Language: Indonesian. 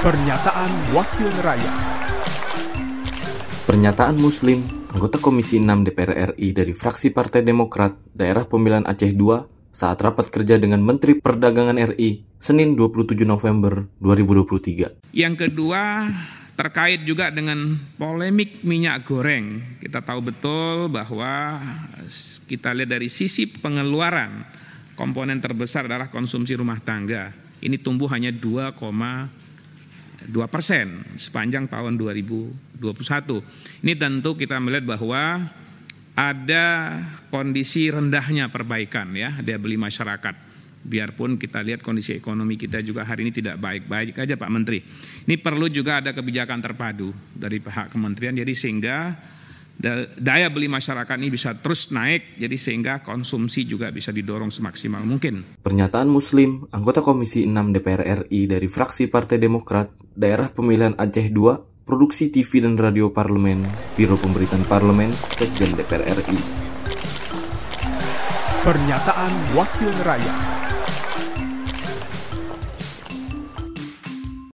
Pernyataan Wakil Rakyat Pernyataan Muslim, anggota Komisi 6 DPR RI dari fraksi Partai Demokrat, Daerah Pemilihan Aceh II, saat rapat kerja dengan Menteri Perdagangan RI, Senin 27 November 2023. Yang kedua, terkait juga dengan polemik minyak goreng. Kita tahu betul bahwa kita lihat dari sisi pengeluaran, komponen terbesar adalah konsumsi rumah tangga. Ini tumbuh hanya 2, 2 persen sepanjang tahun 2021. Ini tentu kita melihat bahwa ada kondisi rendahnya perbaikan ya daya beli masyarakat. Biarpun kita lihat kondisi ekonomi kita juga hari ini tidak baik-baik aja Pak Menteri. Ini perlu juga ada kebijakan terpadu dari pihak kementerian jadi sehingga daya beli masyarakat ini bisa terus naik, jadi sehingga konsumsi juga bisa didorong semaksimal mungkin. Pernyataan Muslim, anggota Komisi 6 DPR RI dari fraksi Partai Demokrat, Daerah Pemilihan Aceh II, Produksi TV dan Radio Parlemen, Biro Pemberitaan Parlemen, Sekjen DPR RI. Pernyataan Wakil Rakyat